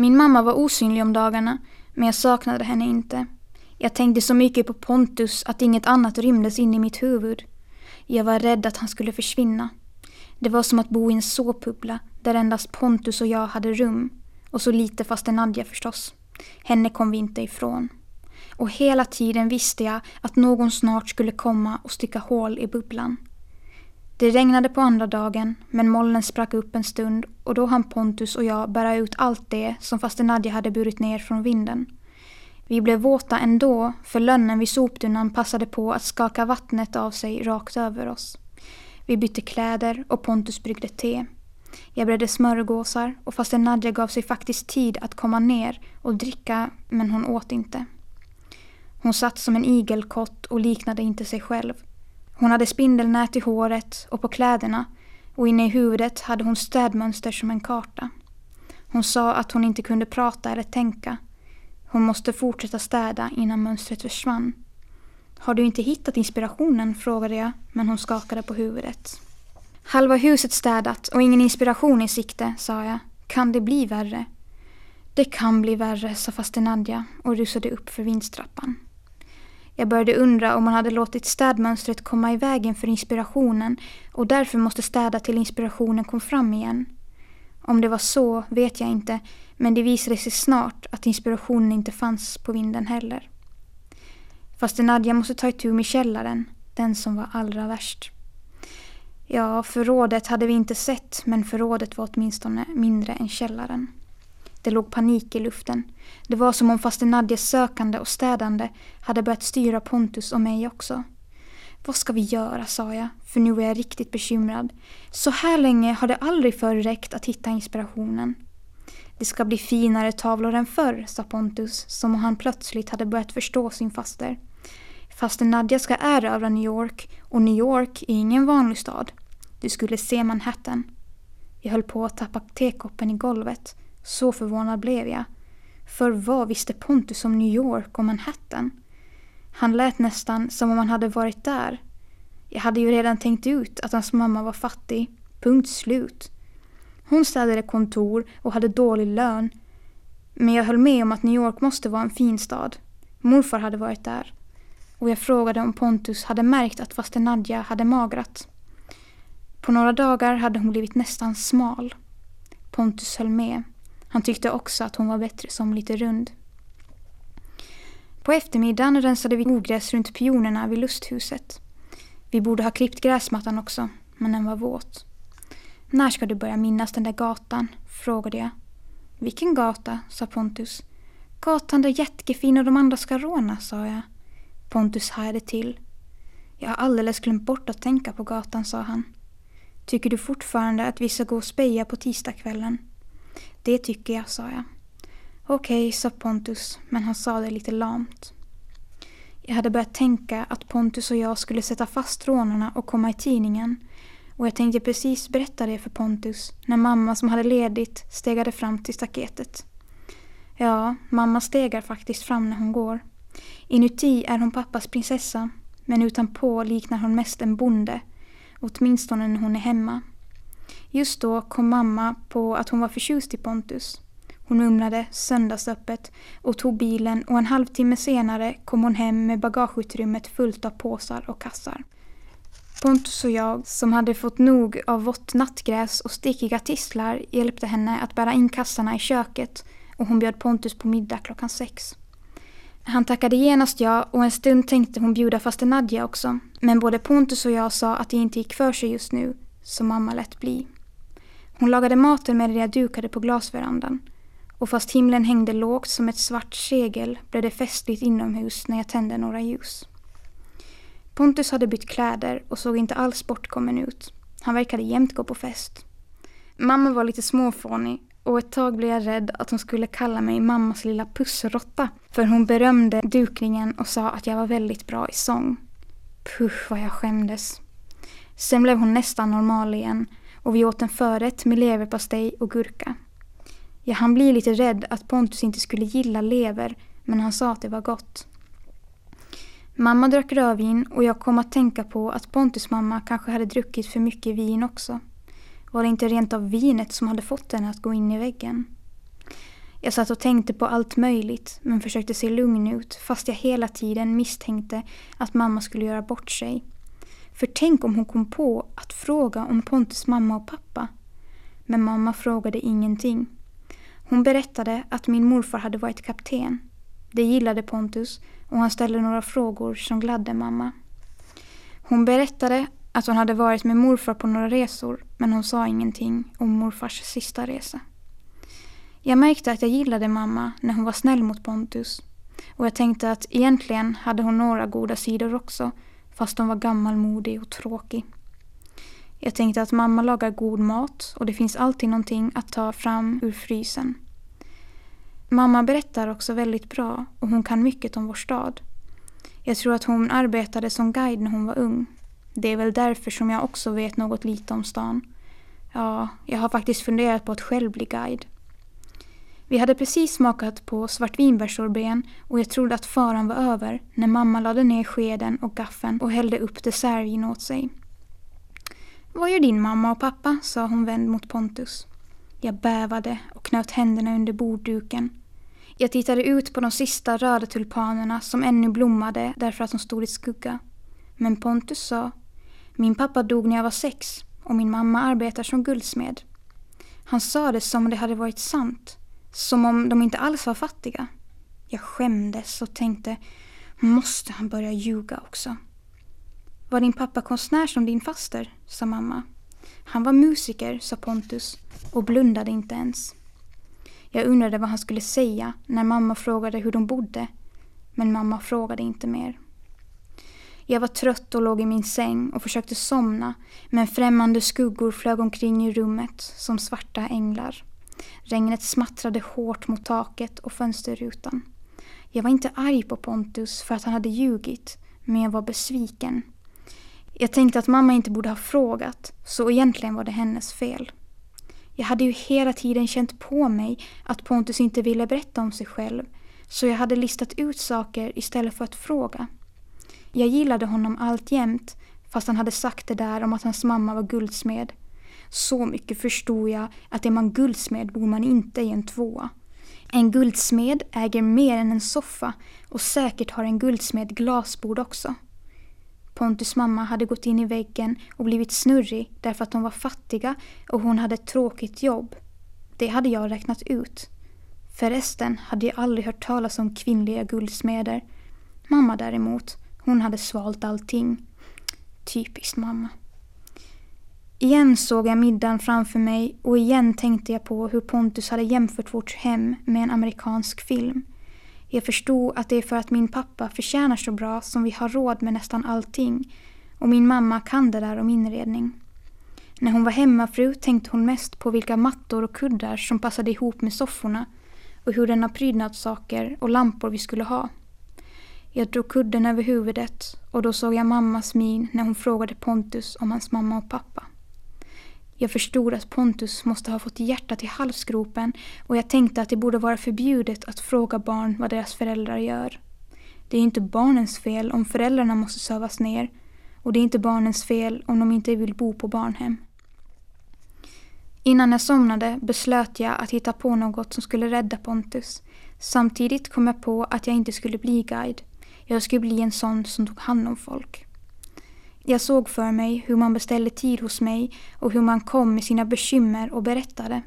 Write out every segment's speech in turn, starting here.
Min mamma var osynlig om dagarna, men jag saknade henne inte. Jag tänkte så mycket på Pontus att inget annat rymdes in i mitt huvud. Jag var rädd att han skulle försvinna. Det var som att bo i en såpbubbla där endast Pontus och jag hade rum. Och så lite faste Nadja förstås. Henne kom vi inte ifrån. Och hela tiden visste jag att någon snart skulle komma och sticka hål i bubblan. Det regnade på andra dagen, men molnen sprack upp en stund och då hann Pontus och jag bära ut allt det som faste Nadja hade burit ner från vinden. Vi blev våta ändå, för lönnen vid soptunnan passade på att skaka vattnet av sig rakt över oss. Vi bytte kläder och Pontus bryggde te. Jag bredde smörgåsar och fasten Nadja gav sig faktiskt tid att komma ner och dricka, men hon åt inte. Hon satt som en igelkott och liknade inte sig själv. Hon hade spindelnät i håret och på kläderna och inne i huvudet hade hon städmönster som en karta. Hon sa att hon inte kunde prata eller tänka. Hon måste fortsätta städa innan mönstret försvann. Har du inte hittat inspirationen? frågade jag, men hon skakade på huvudet. Halva huset städat och ingen inspiration i sikte, sa jag. Kan det bli värre? Det kan bli värre, sa faster Nadja och rusade upp för vindstrappan. Jag började undra om man hade låtit städmönstret komma i vägen för inspirationen och därför måste städa till inspirationen kom fram igen. Om det var så vet jag inte, men det visade sig snart att inspirationen inte fanns på vinden heller. Fast Nadja måste ta itu med källaren, den som var allra värst. Ja, förrådet hade vi inte sett, men förrådet var åtminstone mindre än källaren. Det låg panik i luften. Det var som om faster Nadjas sökande och städande hade börjat styra Pontus och mig också. Vad ska vi göra, sa jag, för nu är jag riktigt bekymrad. Så här länge har det aldrig förr räckt att hitta inspirationen. Det ska bli finare tavlor än förr, sa Pontus, som om han plötsligt hade börjat förstå sin faster. Fasten Nadja ska erövra New York och New York är ingen vanlig stad. Du skulle se Manhattan. Jag höll på att tappa tekoppen i golvet. Så förvånad blev jag. För vad visste Pontus om New York och Manhattan? Han lät nästan som om han hade varit där. Jag hade ju redan tänkt ut att hans mamma var fattig. Punkt slut. Hon städade kontor och hade dålig lön. Men jag höll med om att New York måste vara en fin stad. Morfar hade varit där. Och jag frågade om Pontus hade märkt att faste Nadja hade magrat. På några dagar hade hon blivit nästan smal. Pontus höll med. Han tyckte också att hon var bättre som lite rund. På eftermiddagen rensade vi ogräs runt pionerna vid lusthuset. Vi borde ha klippt gräsmattan också, men den var våt. När ska du börja minnas den där gatan? frågade jag. Vilken gata? sa Pontus. Gatan där Jättekefin och de andra ska råna, sa jag. Pontus hajade till. Jag har alldeles glömt bort att tänka på gatan, sa han. Tycker du fortfarande att vi ska gå och speja på tisdagskvällen? Det tycker jag, sa jag. Okej, sa Pontus, men han sa det lite lamt. Jag hade börjat tänka att Pontus och jag skulle sätta fast rånarna och komma i tidningen. Och jag tänkte precis berätta det för Pontus när mamma som hade ledigt stegade fram till staketet. Ja, mamma stegar faktiskt fram när hon går. Inuti är hon pappas prinsessa, men utanpå liknar hon mest en bonde, åtminstone när hon är hemma. Just då kom mamma på att hon var förtjust i Pontus. Hon mumlade söndagsöppet och tog bilen och en halvtimme senare kom hon hem med bagageutrymmet fullt av påsar och kassar. Pontus och jag, som hade fått nog av vått nattgräs och stickiga tistlar, hjälpte henne att bära in kassarna i köket och hon bjöd Pontus på middag klockan sex. Han tackade genast ja och en stund tänkte hon bjuda faste Nadja också. Men både Pontus och jag sa att det inte gick för sig just nu, som mamma lät bli. Hon lagade maten medan jag dukade på glasverandan. Och fast himlen hängde lågt som ett svart segel blev det festligt inomhus när jag tände några ljus. Pontus hade bytt kläder och såg inte alls bortkommen ut. Han verkade jämt gå på fest. Mamma var lite småfånig och ett tag blev jag rädd att hon skulle kalla mig mammas lilla pussrotta. För hon berömde dukningen och sa att jag var väldigt bra i sång. Puh vad jag skämdes. Sen blev hon nästan normal igen och vi åt en förrätt med leverpastej och gurka. Jag hann bli lite rädd att Pontus inte skulle gilla lever men han sa att det var gott. Mamma drack rödvin och jag kom att tänka på att Pontus mamma kanske hade druckit för mycket vin också. Var det inte rent av vinet som hade fått henne att gå in i väggen? Jag satt och tänkte på allt möjligt men försökte se lugn ut fast jag hela tiden misstänkte att mamma skulle göra bort sig. För tänk om hon kom på att fråga om Pontus mamma och pappa. Men mamma frågade ingenting. Hon berättade att min morfar hade varit kapten. Det gillade Pontus och han ställde några frågor som gladde mamma. Hon berättade att hon hade varit med morfar på några resor men hon sa ingenting om morfars sista resa. Jag märkte att jag gillade mamma när hon var snäll mot Pontus. Och jag tänkte att egentligen hade hon några goda sidor också, fast hon var gammalmodig och tråkig. Jag tänkte att mamma lagar god mat och det finns alltid någonting att ta fram ur frysen. Mamma berättar också väldigt bra och hon kan mycket om vår stad. Jag tror att hon arbetade som guide när hon var ung. Det är väl därför som jag också vet något lite om stan. Ja, jag har faktiskt funderat på att själv bli guide. Vi hade precis smakat på svartvinbärssorbeten och jag trodde att faran var över när mamma lade ner skeden och gaffeln och hällde upp dessertvin åt sig. Vad gör din mamma och pappa? sa hon vänd mot Pontus. Jag bävade och knöt händerna under bordduken. Jag tittade ut på de sista röda tulpanerna som ännu blommade därför att de stod i skugga. Men Pontus sa Min pappa dog när jag var sex och min mamma arbetar som guldsmed. Han sa det som om det hade varit sant. Som om de inte alls var fattiga. Jag skämdes och tänkte, måste han börja ljuga också? Var din pappa konstnär som din faster? sa mamma. Han var musiker, sa Pontus och blundade inte ens. Jag undrade vad han skulle säga när mamma frågade hur de bodde. Men mamma frågade inte mer. Jag var trött och låg i min säng och försökte somna men främmande skuggor flög omkring i rummet som svarta änglar. Regnet smattrade hårt mot taket och fönsterrutan. Jag var inte arg på Pontus för att han hade ljugit, men jag var besviken. Jag tänkte att mamma inte borde ha frågat, så egentligen var det hennes fel. Jag hade ju hela tiden känt på mig att Pontus inte ville berätta om sig själv, så jag hade listat ut saker istället för att fråga. Jag gillade honom alltjämt, fast han hade sagt det där om att hans mamma var guldsmed så mycket förstod jag att är man guldsmed bor man inte i en tvåa. En guldsmed äger mer än en soffa och säkert har en guldsmed glasbord också. Pontus mamma hade gått in i väggen och blivit snurrig därför att de var fattiga och hon hade ett tråkigt jobb. Det hade jag räknat ut. Förresten hade jag aldrig hört talas om kvinnliga guldsmeder. Mamma däremot, hon hade svalt allting. Typiskt mamma. Igen såg jag middagen framför mig och igen tänkte jag på hur Pontus hade jämfört vårt hem med en amerikansk film. Jag förstod att det är för att min pappa förtjänar så bra som vi har råd med nästan allting och min mamma kan det där om inredning. När hon var hemmafru tänkte hon mest på vilka mattor och kuddar som passade ihop med sofforna och hur denna prydnadssaker och lampor vi skulle ha. Jag drog kudden över huvudet och då såg jag mammas min när hon frågade Pontus om hans mamma och pappa. Jag förstod att Pontus måste ha fått hjärtat i halsgropen och jag tänkte att det borde vara förbjudet att fråga barn vad deras föräldrar gör. Det är inte barnens fel om föräldrarna måste sövas ner och det är inte barnens fel om de inte vill bo på barnhem. Innan jag somnade beslöt jag att hitta på något som skulle rädda Pontus. Samtidigt kom jag på att jag inte skulle bli guide. Jag skulle bli en sån som tog hand om folk. Jag såg för mig hur man beställde tid hos mig och hur man kom med sina bekymmer och berättade.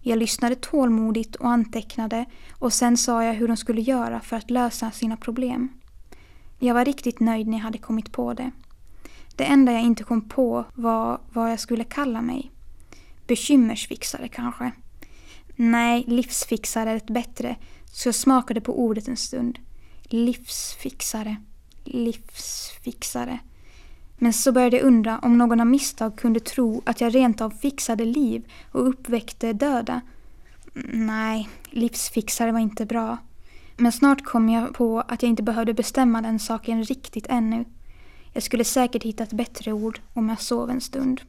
Jag lyssnade tålmodigt och antecknade och sen sa jag hur de skulle göra för att lösa sina problem. Jag var riktigt nöjd när jag hade kommit på det. Det enda jag inte kom på var vad jag skulle kalla mig. Bekymmersfixare kanske. Nej, livsfixare är ett bättre, så jag smakade på ordet en stund. Livsfixare. Livsfixare. Men så började jag undra om någon av misstag kunde tro att jag rent av fixade liv och uppväckte döda. Nej, livsfixare var inte bra. Men snart kom jag på att jag inte behövde bestämma den saken riktigt ännu. Jag skulle säkert hitta ett bättre ord om jag sov en stund.